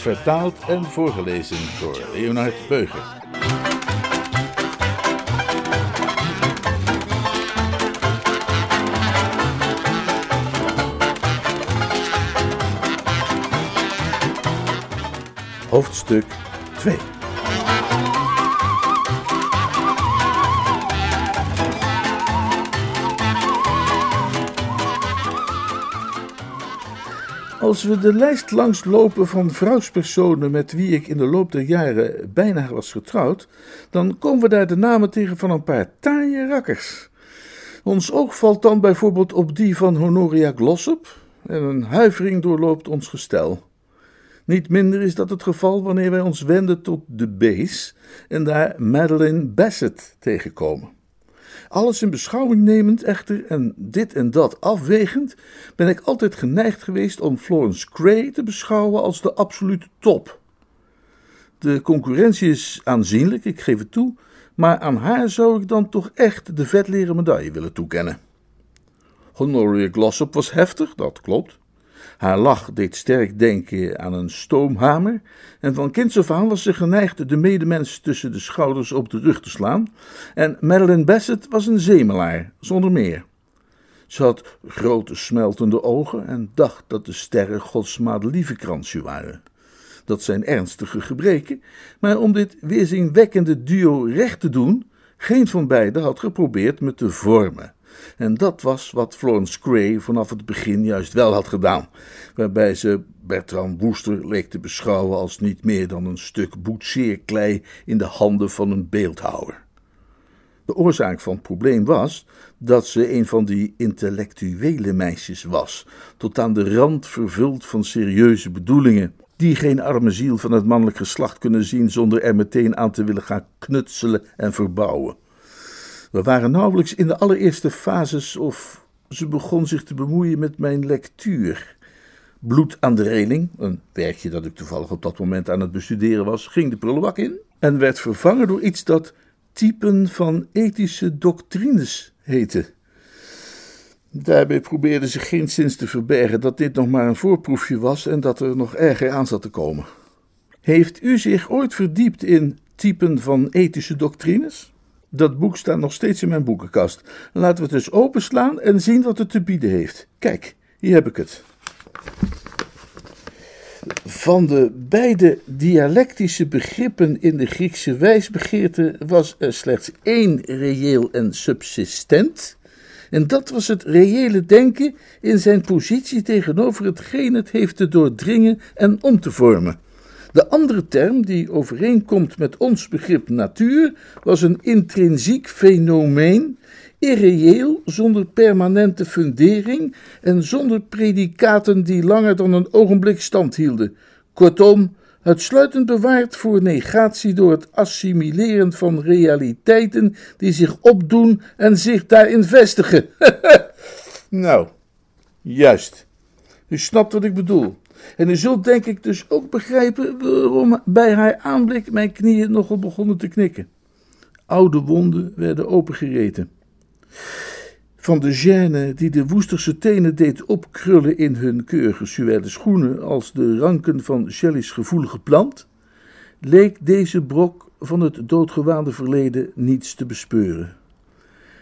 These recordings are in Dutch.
Vertaald en voorgelezen door Leonard Beuger. Hoofdstuk 2 Als we de lijst langs lopen van vrouwspersonen met wie ik in de loop der jaren bijna was getrouwd, dan komen we daar de namen tegen van een paar taaie rakkers. Ons oog valt dan bijvoorbeeld op die van Honoria Glossop en een huivering doorloopt ons gestel. Niet minder is dat het geval wanneer wij ons wenden tot de B's en daar Madeline Bassett tegenkomen. Alles in beschouwing nemend echter en dit en dat afwegend, ben ik altijd geneigd geweest om Florence Gray te beschouwen als de absolute top. De concurrentie is aanzienlijk, ik geef het toe, maar aan haar zou ik dan toch echt de vetleren medaille willen toekennen. Honoria Glossop was heftig, dat klopt. Haar lach deed sterk denken aan een stoomhamer, en van kinds af aan was ze geneigd de medemens tussen de schouders op de rug te slaan, en Madeline Bassett was een zemelaar, zonder meer. Ze had grote smeltende ogen en dacht dat de sterren Gods madelievekransje waren. Dat zijn ernstige gebreken, maar om dit weerzinwekkende duo recht te doen, geen van beiden had geprobeerd me te vormen. En dat was wat Florence Gray vanaf het begin juist wel had gedaan, waarbij ze Bertram Wooster leek te beschouwen als niet meer dan een stuk boetseerklei in de handen van een beeldhouwer. De oorzaak van het probleem was dat ze een van die intellectuele meisjes was, tot aan de rand vervuld van serieuze bedoelingen, die geen arme ziel van het mannelijk geslacht kunnen zien zonder er meteen aan te willen gaan knutselen en verbouwen. We waren nauwelijks in de allereerste fases of ze begon zich te bemoeien met mijn lectuur. Bloed aan de reling, een werkje dat ik toevallig op dat moment aan het bestuderen was, ging de prullenbak in en werd vervangen door iets dat typen van ethische doctrines heette. Daarbij probeerde ze geenszins te verbergen dat dit nog maar een voorproefje was en dat er nog erger aan zat te komen. Heeft u zich ooit verdiept in typen van ethische doctrines? Dat boek staat nog steeds in mijn boekenkast. Laten we het dus openslaan en zien wat het te bieden heeft. Kijk, hier heb ik het. Van de beide dialectische begrippen in de Griekse wijsbegeerte was er slechts één reëel en subsistent. En dat was het reële denken in zijn positie tegenover hetgeen het heeft te doordringen en om te vormen. De andere term, die overeenkomt met ons begrip natuur, was een intrinsiek fenomeen, irreëel, zonder permanente fundering en zonder predicaten die langer dan een ogenblik stand hielden. Kortom, uitsluitend bewaard voor negatie door het assimileren van realiteiten die zich opdoen en zich daarin vestigen. nou, juist. U snapt wat ik bedoel. En u zult denk ik dus ook begrijpen waarom bij haar aanblik mijn knieën nogal begonnen te knikken. Oude wonden werden opengereten. Van de gêne die de woesterse tenen deed opkrullen in hun keurige suède schoenen als de ranken van Shelley's gevoelige plant, leek deze brok van het doodgewaande verleden niets te bespeuren.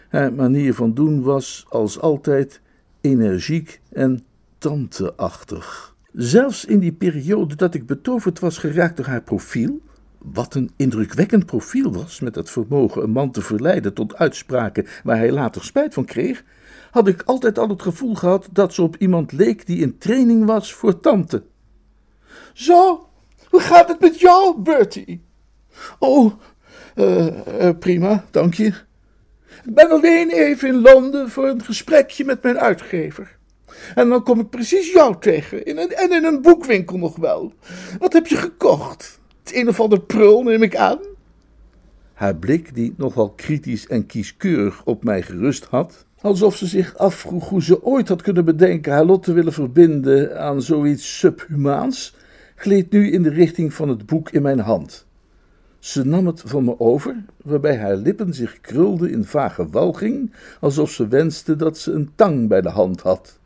Haar manier van doen was, als altijd, energiek en tanteachtig. Zelfs in die periode dat ik betoverd was geraakt door haar profiel, wat een indrukwekkend profiel was, met het vermogen een man te verleiden tot uitspraken waar hij later spijt van kreeg, had ik altijd al het gevoel gehad dat ze op iemand leek die in training was voor tante. Zo, hoe gaat het met jou, Bertie? Oh, uh, uh, prima, dank je. Ik ben alleen even in Londen voor een gesprekje met mijn uitgever. En dan kom ik precies jou tegen, in een, en in een boekwinkel nog wel. Wat heb je gekocht? Het een of ander prul, neem ik aan. Haar blik, die nogal kritisch en kieskeurig op mij gerust had, alsof ze zich afvroeg hoe ze ooit had kunnen bedenken haar lot te willen verbinden aan zoiets subhumaans, gleed nu in de richting van het boek in mijn hand. Ze nam het van me over, waarbij haar lippen zich krulden in vage walging, alsof ze wenste dat ze een tang bij de hand had.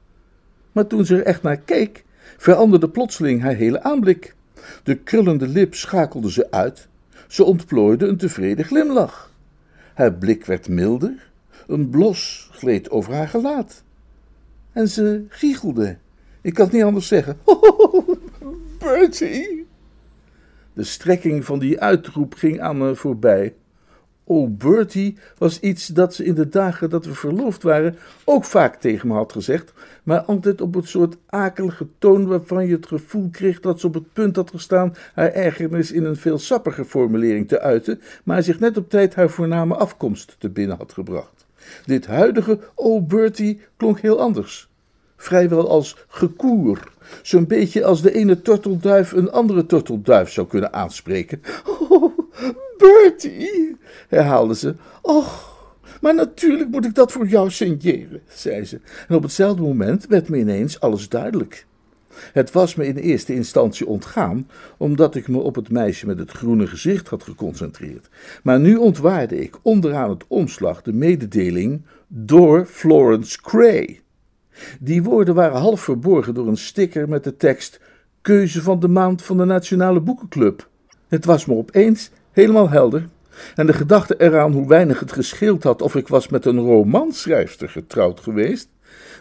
Maar toen ze er echt naar keek, veranderde plotseling haar hele aanblik. De krullende lip schakelde ze uit, ze ontplooide een tevreden glimlach. Haar blik werd milder, een blos gleed over haar gelaat. En ze giechelde. Ik kan het niet anders zeggen. Oh, Bertie! De strekking van die uitroep ging aan me voorbij. Oh, Bertie was iets dat ze in de dagen dat we verloofd waren ook vaak tegen me had gezegd, maar altijd op een soort akelige toon waarvan je het gevoel kreeg dat ze op het punt had gestaan haar ergernis in een veel sappiger formulering te uiten, maar zich net op tijd haar voorname afkomst te binnen had gebracht. Dit huidige Oh Bertie klonk heel anders. Vrijwel als gekoer. Zo'n beetje als de ene tortelduif een andere tortelduif zou kunnen aanspreken. Oh, Bertie, herhaalde ze. Och, maar natuurlijk moet ik dat voor jou signeren, zei ze. En op hetzelfde moment werd me ineens alles duidelijk. Het was me in eerste instantie ontgaan, omdat ik me op het meisje met het groene gezicht had geconcentreerd. Maar nu ontwaarde ik onderaan het omslag de mededeling door Florence Cray. Die woorden waren half verborgen door een sticker met de tekst Keuze van de maand van de Nationale Boekenclub. Het was me opeens helemaal helder. En de gedachte eraan hoe weinig het gescheeld had of ik was met een romanschrijfster getrouwd geweest,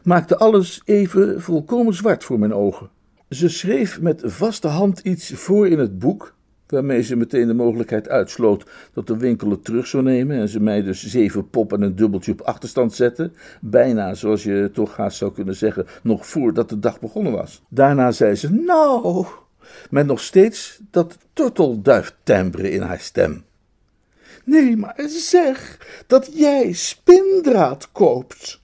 maakte alles even volkomen zwart voor mijn ogen. Ze schreef met vaste hand iets voor in het boek, waarmee ze meteen de mogelijkheid uitsloot dat de winkel het terug zou nemen en ze mij dus zeven pop en een dubbeltje op achterstand zette, bijna zoals je toch haast zou kunnen zeggen, nog voordat de dag begonnen was. Daarna zei ze, nou, met nog steeds dat turtelduiftembre in haar stem. Nee, maar zeg dat jij spindraad koopt.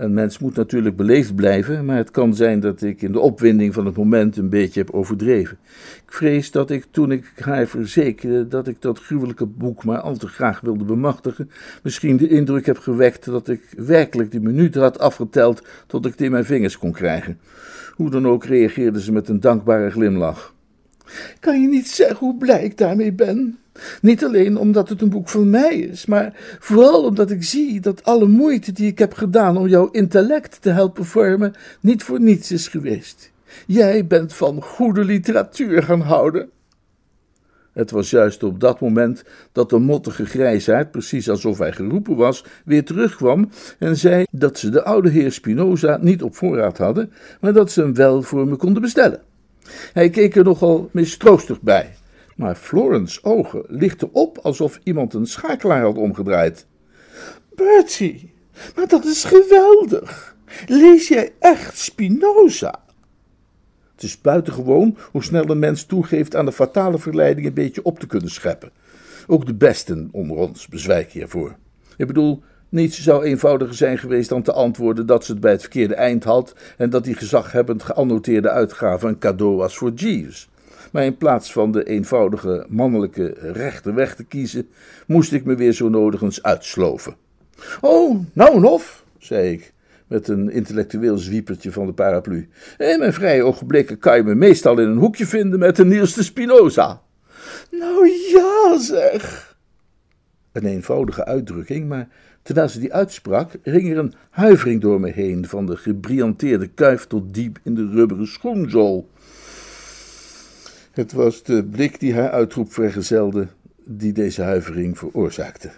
Een mens moet natuurlijk beleefd blijven, maar het kan zijn dat ik in de opwinding van het moment een beetje heb overdreven. Ik vrees dat ik, toen ik haar verzekerde dat ik dat gruwelijke boek maar al te graag wilde bemachtigen, misschien de indruk heb gewekt dat ik werkelijk die minuten had afgeteld tot ik het in mijn vingers kon krijgen. Hoe dan ook reageerde ze met een dankbare glimlach. Kan je niet zeggen hoe blij ik daarmee ben? Niet alleen omdat het een boek van mij is, maar vooral omdat ik zie dat alle moeite die ik heb gedaan om jouw intellect te helpen vormen, niet voor niets is geweest. Jij bent van goede literatuur gaan houden. Het was juist op dat moment dat de mottige grijsaard, precies alsof hij geroepen was, weer terugkwam en zei dat ze de oude heer Spinoza niet op voorraad hadden, maar dat ze hem wel voor me konden bestellen. Hij keek er nogal mistroostig bij, maar Florence ogen lichten op alsof iemand een schakelaar had omgedraaid. Bertie, maar dat is geweldig. Lees jij echt Spinoza? Het is buitengewoon hoe snel een mens toegeeft aan de fatale verleiding een beetje op te kunnen scheppen. Ook de besten onder ons bezwijken hiervoor. Ik bedoel, niets zou eenvoudiger zijn geweest dan te antwoorden dat ze het bij het verkeerde eind had en dat die gezaghebbend geannoteerde uitgave een cadeau was voor Jeeves. Maar in plaats van de eenvoudige mannelijke rechte weg te kiezen, moest ik me weer zo nodig eens uitsloven. Oh, nou of, zei ik, met een intellectueel zwiepertje van de paraplu. In mijn vrije ogenblikken kan je me meestal in een hoekje vinden met de nieuwste Spinoza. Nou ja, zeg. Een eenvoudige uitdrukking, maar terwijl ze die uitsprak, ging er een huivering door me heen, van de gebrillanteerde kuif tot diep in de rubberen schoenzool. Het was de blik die haar uitroep vergezelde, die deze huivering veroorzaakte.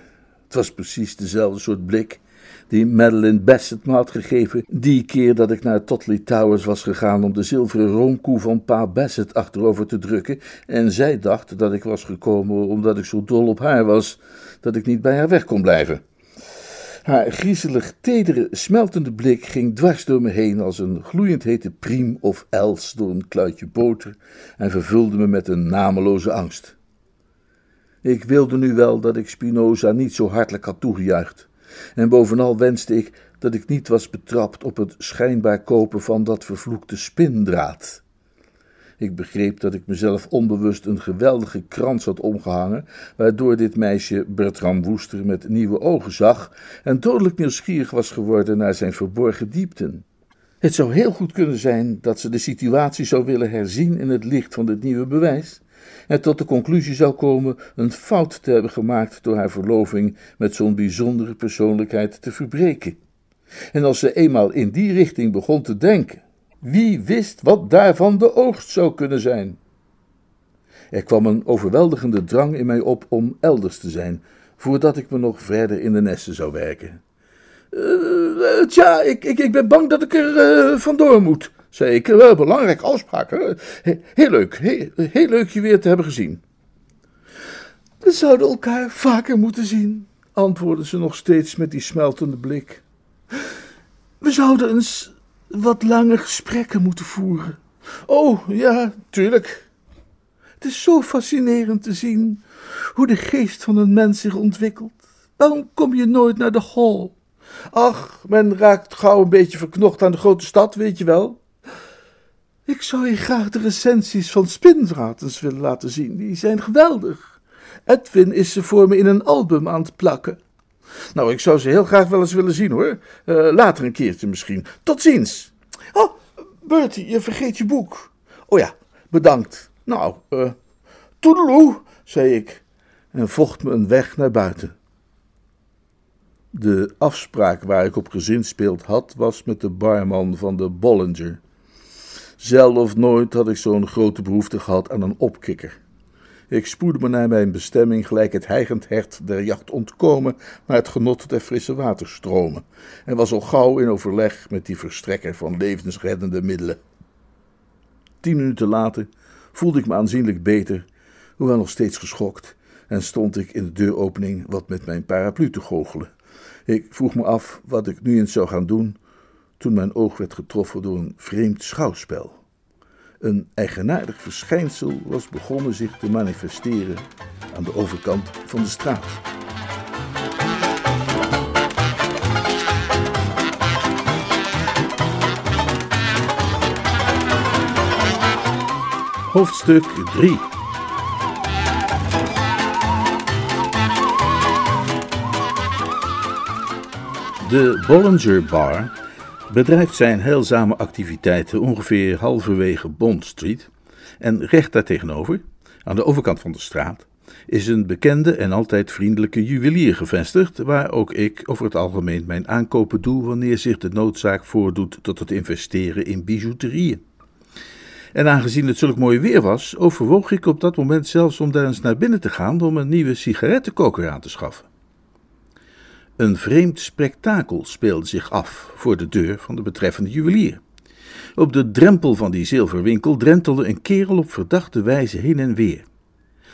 Het was precies dezelfde soort blik die Madeline Bassett me had gegeven die keer dat ik naar Totley Towers was gegaan om de zilveren roomkoe van pa Bassett achterover te drukken en zij dacht dat ik was gekomen omdat ik zo dol op haar was dat ik niet bij haar weg kon blijven. Haar griezelig, tedere, smeltende blik ging dwars door me heen als een gloeiend hete priem of els door een kluitje boter en vervulde me met een nameloze angst. Ik wilde nu wel dat ik Spinoza niet zo hartelijk had toegejuicht. En bovenal wenste ik dat ik niet was betrapt op het schijnbaar kopen van dat vervloekte spindraad. Ik begreep dat ik mezelf onbewust een geweldige krans had omgehangen, waardoor dit meisje Bertram Woester met nieuwe ogen zag en dodelijk nieuwsgierig was geworden naar zijn verborgen diepten. Het zou heel goed kunnen zijn dat ze de situatie zou willen herzien in het licht van dit nieuwe bewijs en tot de conclusie zou komen een fout te hebben gemaakt door haar verloving met zo'n bijzondere persoonlijkheid te verbreken. En als ze eenmaal in die richting begon te denken, wie wist wat daarvan de oogst zou kunnen zijn? Er kwam een overweldigende drang in mij op om elders te zijn, voordat ik me nog verder in de nesten zou werken. Uh, tja, ik, ik, ik ben bang dat ik er uh, vandoor moet, ik. Wel belangrijke afspraak. Heel leuk, heel, heel leuk je weer te hebben gezien. We zouden elkaar vaker moeten zien, antwoordde ze nog steeds met die smeltende blik. We zouden eens wat langer gesprekken moeten voeren. Oh, ja, tuurlijk. Het is zo fascinerend te zien hoe de geest van een mens zich ontwikkelt. Waarom kom je nooit naar de hall? Ach, men raakt gauw een beetje verknocht aan de grote stad, weet je wel. Ik zou je graag de recensies van Spinratens willen laten zien. Die zijn geweldig. Edwin is ze voor me in een album aan het plakken. Nou, ik zou ze heel graag wel eens willen zien hoor. Uh, later een keertje misschien. Tot ziens. Oh, Bertie, je vergeet je boek. Oh ja, bedankt. Nou, uh, toedeloe, zei ik en vocht me een weg naar buiten. De afspraak waar ik op gezinspeeld had, was met de barman van de Bollinger. Zelf of nooit had ik zo'n grote behoefte gehad aan een opkikker. Ik spoedde me naar mijn bestemming, gelijk het heigend hert der jacht ontkomen naar het genot der frisse waterstromen, en was al gauw in overleg met die verstrekker van levensreddende middelen. Tien minuten later voelde ik me aanzienlijk beter, hoewel nog steeds geschokt, en stond ik in de deuropening wat met mijn paraplu te goochelen. Ik vroeg me af wat ik nu eens zou gaan doen, toen mijn oog werd getroffen door een vreemd schouwspel. Een eigenaardig verschijnsel was begonnen zich te manifesteren aan de overkant van de straat. Hoofdstuk 3 De Bollinger Bar bedrijft zijn heilzame activiteiten ongeveer halverwege Bond Street. En recht daartegenover, aan de overkant van de straat, is een bekende en altijd vriendelijke juwelier gevestigd, waar ook ik over het algemeen mijn aankopen doe wanneer zich de noodzaak voordoet tot het investeren in bijouterieën. En aangezien het zulk mooi weer was, overwoog ik op dat moment zelfs om daar eens naar binnen te gaan om een nieuwe sigarettenkoker aan te schaffen. Een vreemd spektakel speelde zich af voor de deur van de betreffende juwelier. Op de drempel van die zilverwinkel drentelde een kerel op verdachte wijze heen en weer.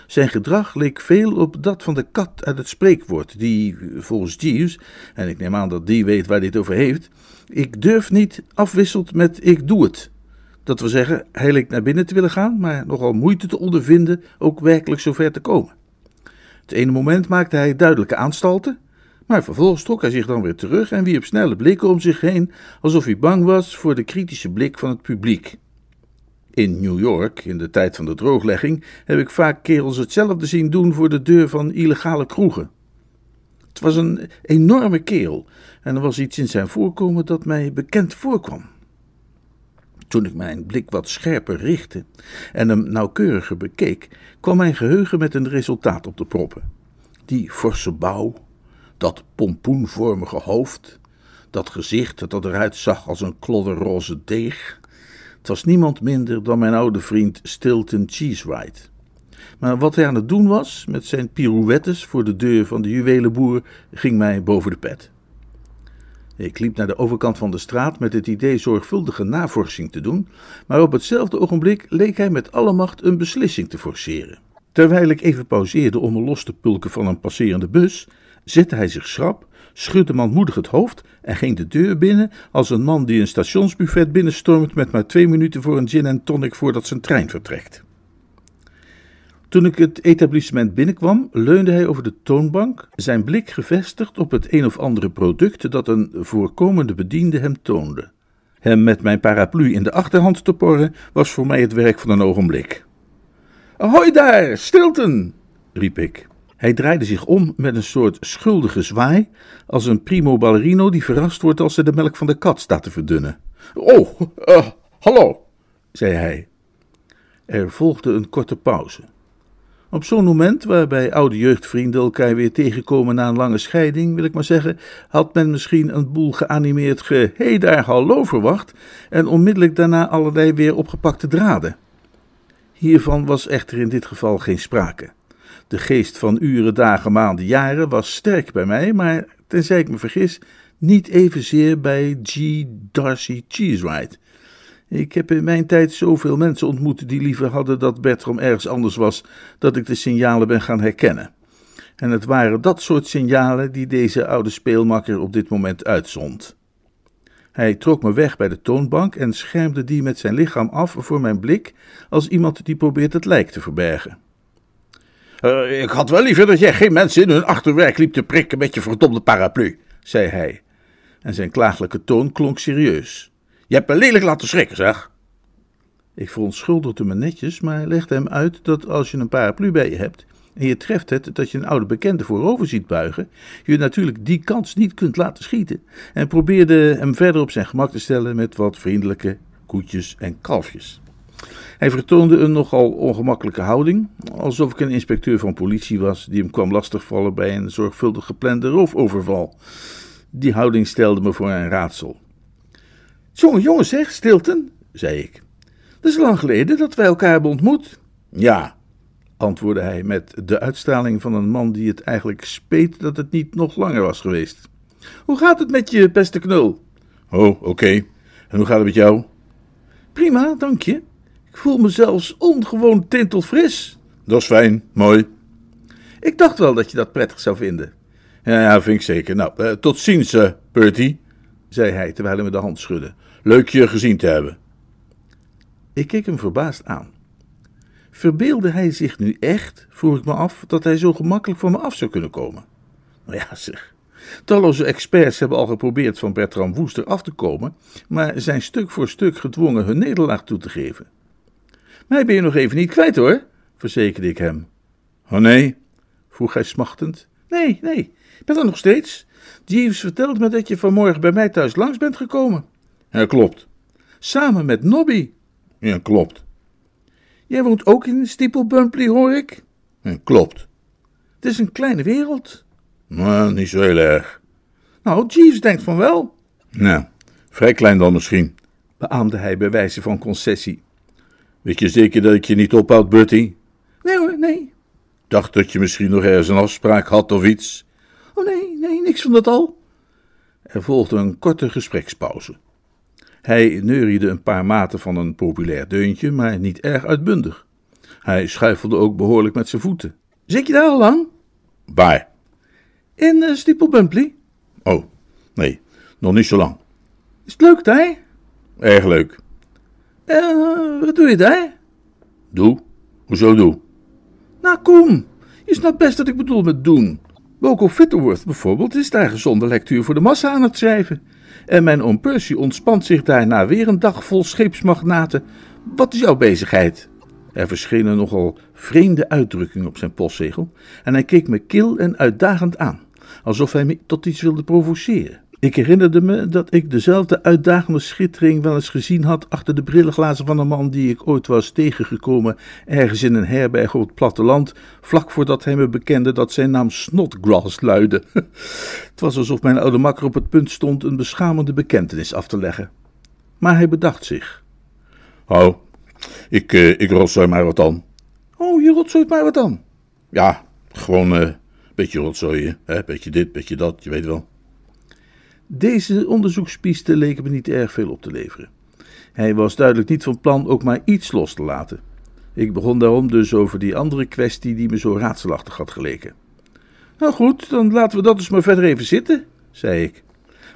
Zijn gedrag leek veel op dat van de kat uit het spreekwoord, die volgens Jeeves, en ik neem aan dat die weet waar dit over heeft, ik durf niet afwisselt met ik doe het. Dat wil zeggen, hij leek naar binnen te willen gaan, maar nogal moeite te ondervinden ook werkelijk zover te komen. Het ene moment maakte hij duidelijke aanstalten, maar vervolgens trok hij zich dan weer terug en wierp snelle blikken om zich heen, alsof hij bang was voor de kritische blik van het publiek. In New York, in de tijd van de drooglegging, heb ik vaak kerels hetzelfde zien doen voor de deur van illegale kroegen. Het was een enorme kerel en er was iets in zijn voorkomen dat mij bekend voorkwam. Toen ik mijn blik wat scherper richtte en hem nauwkeuriger bekeek, kwam mijn geheugen met een resultaat op de proppen. Die forse bouw, dat pompoenvormige hoofd, dat gezicht dat eruit zag als een klodderroze deeg. Het was niemand minder dan mijn oude vriend Stilton Cheesewright. Maar wat hij aan het doen was, met zijn pirouettes voor de deur van de juwelenboer, ging mij boven de pet. Ik liep naar de overkant van de straat met het idee zorgvuldige navorsching te doen, maar op hetzelfde ogenblik leek hij met alle macht een beslissing te forceren. Terwijl ik even pauzeerde om me los te pulken van een passerende bus, zette hij zich schrap, schudde manmoedig het hoofd en ging de deur binnen als een man die een stationsbuffet binnenstormt met maar twee minuten voor een gin en tonic voordat zijn trein vertrekt. Toen ik het etablissement binnenkwam, leunde hij over de toonbank, zijn blik gevestigd op het een of andere product dat een voorkomende bediende hem toonde. Hem met mijn paraplu in de achterhand te porren was voor mij het werk van een ogenblik. Ahoy daar, Stilton! riep ik. Hij draaide zich om met een soort schuldige zwaai, als een primo ballerino die verrast wordt als ze de melk van de kat staat te verdunnen. Oh, uh, hallo, zei hij. Er volgde een korte pauze. Op zo'n moment, waarbij oude jeugdvrienden elkaar weer tegenkomen na een lange scheiding, wil ik maar zeggen, had men misschien een boel geanimeerd ge hey daar hallo verwacht en onmiddellijk daarna allerlei weer opgepakte draden. Hiervan was echter in dit geval geen sprake. De geest van uren, dagen, maanden, jaren was sterk bij mij, maar tenzij ik me vergis, niet evenzeer bij G. Darcy Cheesewright. Ik heb in mijn tijd zoveel mensen ontmoet die liever hadden dat Bertram ergens anders was, dat ik de signalen ben gaan herkennen. En het waren dat soort signalen die deze oude speelmakker op dit moment uitzond. Hij trok me weg bij de toonbank en schermde die met zijn lichaam af voor mijn blik, als iemand die probeert het lijk te verbergen. Uh, ik had wel liever dat jij geen mensen in hun achterwerk liep te prikken met je verdomde paraplu, zei hij. En zijn klaaglijke toon klonk serieus. Je hebt me lelijk laten schrikken, zeg. Ik verontschuldigde me netjes, maar legde hem uit dat als je een paraplu bij je hebt en je treft het dat je een oude bekende voorover ziet buigen, je natuurlijk die kans niet kunt laten schieten. En probeerde hem verder op zijn gemak te stellen met wat vriendelijke koetjes en kalfjes. Hij vertoonde een nogal ongemakkelijke houding, alsof ik een inspecteur van politie was die hem kwam lastigvallen bij een zorgvuldig geplande roofoverval. Die houding stelde me voor een raadsel. Jongen, jongen zeg, Stilton, zei ik. Het is lang geleden dat wij elkaar hebben ontmoet. Ja, antwoordde hij met de uitstraling van een man die het eigenlijk speet dat het niet nog langer was geweest. Hoe gaat het met je, beste knul? Oh, oké. En hoe gaat het met jou? Prima, dank je. Ik voel me zelfs ongewoon tintelfris. Dat is fijn, mooi. Ik dacht wel dat je dat prettig zou vinden. Ja, ja vind ik zeker. Nou, uh, tot ziens, uh, Bertie, zei hij terwijl hij me de hand schudde. Leuk je gezien te hebben. Ik keek hem verbaasd aan. Verbeelde hij zich nu echt, vroeg ik me af, dat hij zo gemakkelijk van me af zou kunnen komen? Nou ja, zeg. Talloze experts hebben al geprobeerd van Bertram Woester af te komen, maar zijn stuk voor stuk gedwongen hun nederlaag toe te geven. Mij ben je nog even niet kwijt hoor, verzekerde ik hem. Oh nee? vroeg hij smachtend. Nee, nee, ik ben er nog steeds. Jeeves vertelde me dat je vanmorgen bij mij thuis langs bent gekomen. Ja, klopt. Samen met Nobby. Ja, klopt. Jij woont ook in Steeple Bumpley, hoor ik? Ja, klopt. Het is een kleine wereld. Nou, niet zo heel erg. Nou, Jeeves denkt van wel. Nou, vrij klein dan misschien, beaamde hij bij wijze van concessie. Weet je zeker dat ik je niet ophoud, Bertie? Nee hoor, nee. Dacht dat je misschien nog ergens een afspraak had of iets? Oh nee, nee, niks van dat al. Er volgde een korte gesprekspauze. Hij neuriede een paar maten van een populair deuntje, maar niet erg uitbundig. Hij schuifelde ook behoorlijk met zijn voeten. Zit je daar al lang? Waar? In uh, Steeple Bumpley. Oh, nee, nog niet zo lang. Is het leuk daar? Erg leuk. Uh, wat doe je daar? Doe? Hoezo doe? Nou, kom. Je snapt best wat ik bedoel met doen. Boko Fitterworth bijvoorbeeld is daar gezonde lectuur voor de massa aan het schrijven. En mijn oom Percy ontspant zich daarna weer een dag vol scheepsmagnaten. Wat is jouw bezigheid? Er verschenen nogal vreemde uitdrukkingen op zijn postzegel en hij keek me kil en uitdagend aan, alsof hij me tot iets wilde provoceren. Ik herinnerde me dat ik dezelfde uitdagende schittering wel eens gezien had achter de brillenglazen van een man die ik ooit was tegengekomen ergens in een herberg op het platteland, vlak voordat hij me bekende dat zijn naam Snodgrass luidde. het was alsof mijn oude makker op het punt stond een beschamende bekentenis af te leggen. Maar hij bedacht zich. Oh, ik, uh, ik rotzooi maar wat dan. Oh, je rotzooit maar wat dan? Ja, gewoon een uh, beetje rotzooien, hè? beetje dit, beetje dat, je weet wel. Deze onderzoekspiste leken me niet erg veel op te leveren. Hij was duidelijk niet van plan ook maar iets los te laten. Ik begon daarom dus over die andere kwestie die me zo raadselachtig had geleken. Nou goed, dan laten we dat dus maar verder even zitten, zei ik.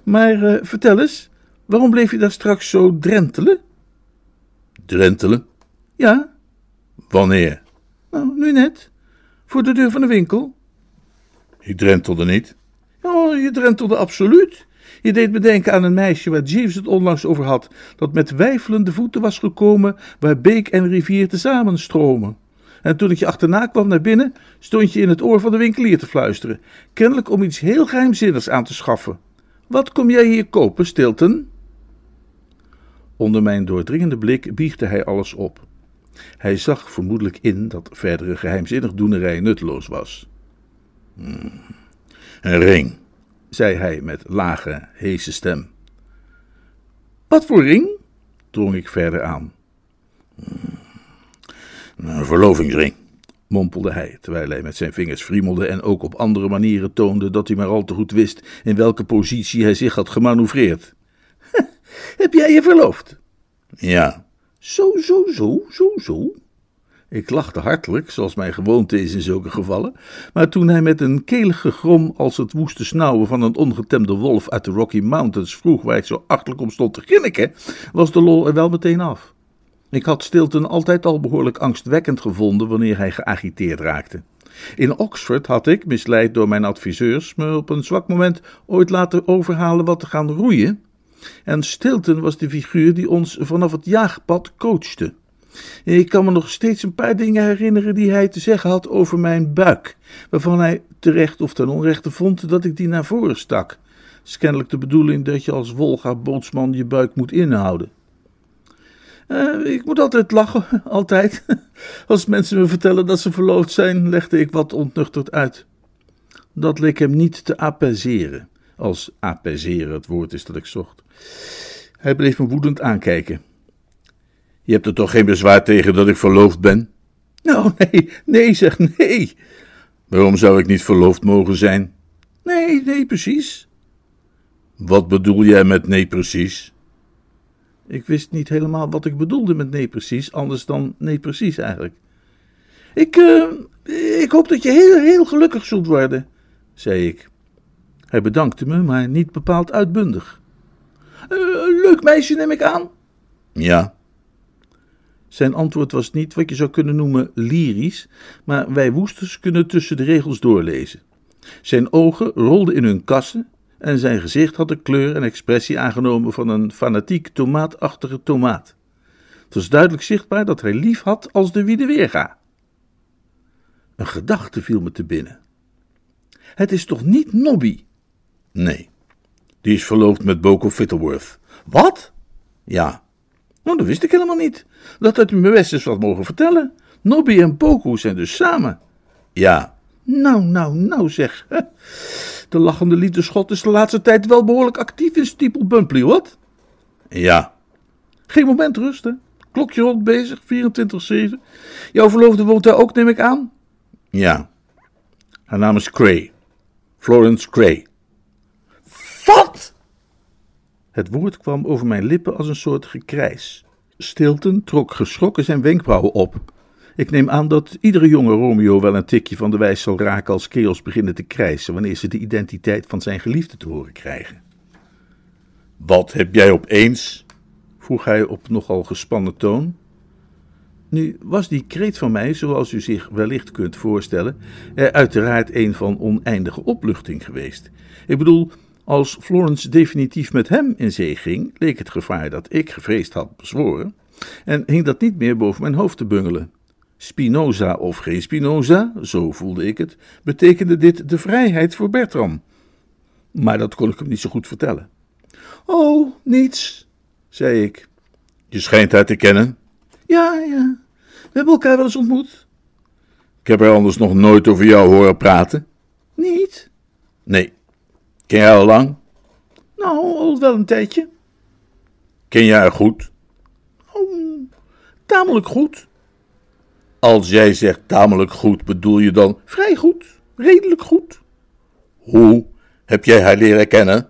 Maar uh, vertel eens, waarom bleef je daar straks zo drentelen? Drentelen? Ja. Wanneer? Nou, nu net. Voor de deur van de winkel. Ik drentelde niet. Oh, je drentelde absoluut. Je deed me denken aan een meisje waar Jeeves het onlangs over had, dat met wijfelende voeten was gekomen waar beek en rivier tezamen stromen. En toen ik je achterna kwam naar binnen, stond je in het oor van de winkelier te fluisteren, kennelijk om iets heel geheimzinnigs aan te schaffen. Wat kom jij hier kopen, Stilton? Onder mijn doordringende blik biegde hij alles op. Hij zag vermoedelijk in dat verdere geheimzinnig doenerij nutteloos was. Hmm, een ring, zei hij met lage, heese stem. Wat voor ring? drong ik verder aan. Hmm, een verlovingsring, mompelde hij, terwijl hij met zijn vingers friemelde en ook op andere manieren toonde dat hij maar al te goed wist in welke positie hij zich had gemanoeuvreerd. Heb jij je verloofd? Ja. Zo, zo, zo, zo, zo. Ik lachte hartelijk, zoals mijn gewoonte is in zulke gevallen, maar toen hij met een kelige grom als het woeste snauwen van een ongetemde wolf uit de Rocky Mountains vroeg waar ik zo achtelijk om stond te grinniken, was de lol er wel meteen af. Ik had Stilton altijd al behoorlijk angstwekkend gevonden wanneer hij geagiteerd raakte. In Oxford had ik, misleid door mijn adviseurs, me op een zwak moment ooit laten overhalen wat te gaan roeien. En Stilton was de figuur die ons vanaf het jaagpad coachte. Ik kan me nog steeds een paar dingen herinneren die hij te zeggen had over mijn buik, waarvan hij terecht of ten onrechte vond dat ik die naar voren stak. Het is kennelijk de bedoeling dat je als Wolga-bootsman je buik moet inhouden. Uh, ik moet altijd lachen, altijd. Als mensen me vertellen dat ze verloofd zijn, legde ik wat ontnuchterd uit. Dat leek hem niet te apaiseren, als apaiseren het woord is dat ik zocht. Hij bleef me woedend aankijken. Je hebt er toch geen bezwaar tegen dat ik verloofd ben? Nou, nee, nee, zeg nee. Waarom zou ik niet verloofd mogen zijn? Nee, nee, precies. Wat bedoel jij met nee, precies? Ik wist niet helemaal wat ik bedoelde met nee, precies, anders dan nee, precies eigenlijk. Ik, uh, ik hoop dat je heel, heel gelukkig zult worden, zei ik. Hij bedankte me, maar niet bepaald uitbundig. Uh, leuk meisje, neem ik aan. Ja. Zijn antwoord was niet wat je zou kunnen noemen lyrisch, maar wij woesters kunnen tussen de regels doorlezen. Zijn ogen rolden in hun kassen en zijn gezicht had de kleur en expressie aangenomen van een fanatiek tomaatachtige tomaat. Het was duidelijk zichtbaar dat hij lief had als de wie de weerga. Een gedachte viel me te binnen. Het is toch niet Nobby? Nee, die is verloofd met Boko Fittleworth. Wat? Ja. Nou, dat wist ik helemaal niet. Dat had u me best eens wat mogen vertellen. Nobby en Boko zijn dus samen. Ja. Nou, nou, nou zeg. De lachende liefdeschot is de laatste tijd wel behoorlijk actief in Steeple Bumpley, wat? Ja. Geen moment rusten. Klokje rond bezig, 24-7. Jouw verloofde woont daar ook, neem ik aan? Ja. Haar naam is Cray. Florence Cray. Wat? Het woord kwam over mijn lippen als een soort gekrijs. Stilton trok geschrokken zijn wenkbrauwen op. Ik neem aan dat iedere jonge Romeo wel een tikje van de wijs zal raken als kerels beginnen te krijsen wanneer ze de identiteit van zijn geliefde te horen krijgen. Wat heb jij opeens? vroeg hij op nogal gespannen toon. Nu was die kreet van mij, zoals u zich wellicht kunt voorstellen, er uiteraard een van oneindige opluchting geweest. Ik bedoel, als Florence definitief met hem in zee ging, leek het gevaar dat ik gevreesd had bezworen, en hing dat niet meer boven mijn hoofd te bungelen. Spinoza of geen Spinoza, zo voelde ik het, betekende dit de vrijheid voor Bertram. Maar dat kon ik hem niet zo goed vertellen. Oh, niets, zei ik. Je schijnt haar te kennen. Ja, ja. We hebben elkaar wel eens ontmoet. Ik heb er anders nog nooit over jou horen praten. Niet? Nee. Ken jij al lang? Nou, al wel een tijdje. Ken jij haar goed? Oh, tamelijk goed. Als jij zegt tamelijk goed, bedoel je dan vrij goed, redelijk goed? Hoe heb jij haar leren kennen?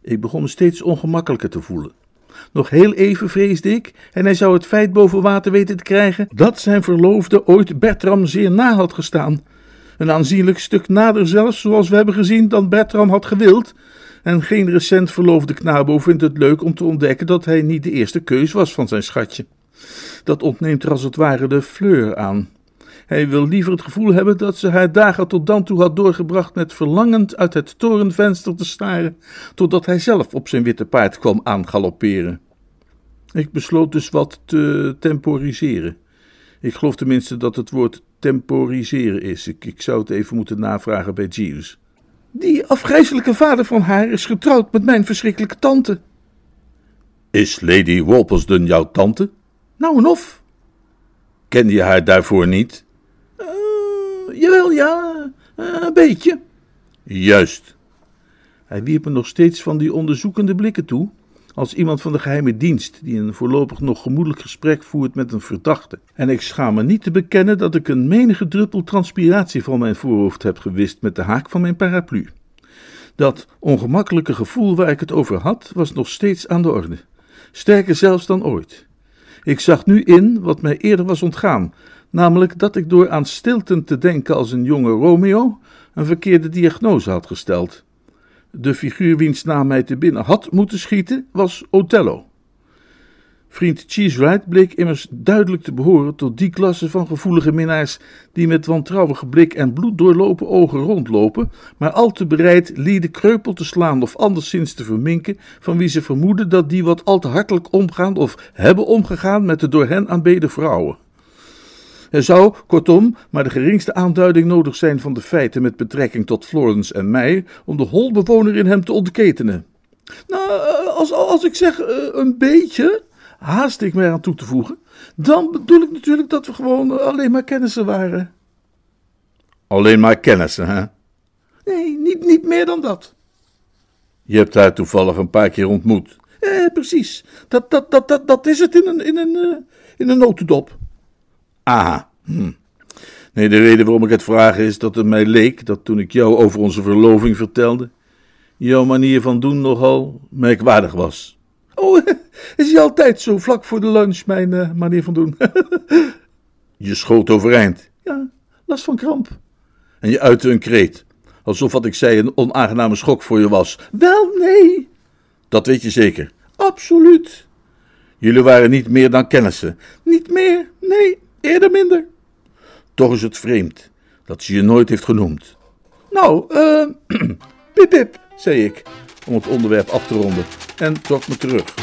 Ik begon me steeds ongemakkelijker te voelen. Nog heel even vreesde ik, en hij zou het feit boven water weten te krijgen, dat zijn verloofde ooit Bertram zeer na had gestaan. Een aanzienlijk stuk nader zelfs, zoals we hebben gezien, dan Bertram had gewild. En geen recent verloofde knabo vindt het leuk om te ontdekken dat hij niet de eerste keus was van zijn schatje. Dat ontneemt er als het ware de fleur aan. Hij wil liever het gevoel hebben dat ze haar dagen tot dan toe had doorgebracht met verlangend uit het torenvenster te staren, totdat hij zelf op zijn witte paard kwam aangalopperen. Ik besloot dus wat te temporiseren. Ik geloof tenminste dat het woord temporiseren is. Ik, ik zou het even moeten navragen bij Jeeves. Die afgrijzelijke vader van haar is getrouwd met mijn verschrikkelijke tante. Is Lady Wolpersdon jouw tante? Nou en of. Kende je haar daarvoor niet? Uh, jawel, ja, uh, een beetje. Juist. Hij wierp me nog steeds van die onderzoekende blikken toe, als iemand van de geheime dienst die een voorlopig nog gemoedelijk gesprek voert met een verdachte. En ik schaam me niet te bekennen dat ik een menige druppel transpiratie van mijn voorhoofd heb gewist met de haak van mijn paraplu. Dat ongemakkelijke gevoel waar ik het over had, was nog steeds aan de orde. Sterker zelfs dan ooit. Ik zag nu in wat mij eerder was ontgaan, namelijk dat ik door aan Stilton te denken als een jonge Romeo een verkeerde diagnose had gesteld. De figuur wiens naam mij te binnen had moeten schieten was Othello. Vriend Cheesewright bleek immers duidelijk te behoren tot die klasse van gevoelige minnaars die met wantrouwige blik en bloeddoorlopen ogen rondlopen, maar al te bereid lieden kreupel te slaan of anderszins te verminken, van wie ze vermoeden dat die wat al te hartelijk omgaan of hebben omgegaan met de door hen aanbeden vrouwen. Er zou, kortom, maar de geringste aanduiding nodig zijn van de feiten met betrekking tot Florence en mij om de holbewoner in hem te ontketenen. Nou, als, als ik zeg uh, een beetje, haast ik me eraan toe te voegen, dan bedoel ik natuurlijk dat we gewoon alleen maar kennissen waren. Alleen maar kennissen, hè? Nee, niet, niet meer dan dat. Je hebt haar toevallig een paar keer ontmoet. Eh, precies. Dat, dat, dat, dat, dat is het in een, in een, in een notendop. Ah, hm. Nee, de reden waarom ik het vraag is dat het mij leek dat toen ik jou over onze verloving vertelde, jouw manier van doen nogal merkwaardig was. Oh, is hij altijd zo vlak voor de lunch, mijn uh, manier van doen? je schoot overeind. Ja, last van kramp. En je uitte een kreet, alsof wat ik zei een onaangename schok voor je was. Wel, nee. Dat weet je zeker? Absoluut. Jullie waren niet meer dan kennissen? Niet meer, nee. Eerder minder. Toch is het vreemd dat ze je nooit heeft genoemd. Nou, eh, uh, pip pip, zei ik, om het onderwerp af te ronden, en trok me terug.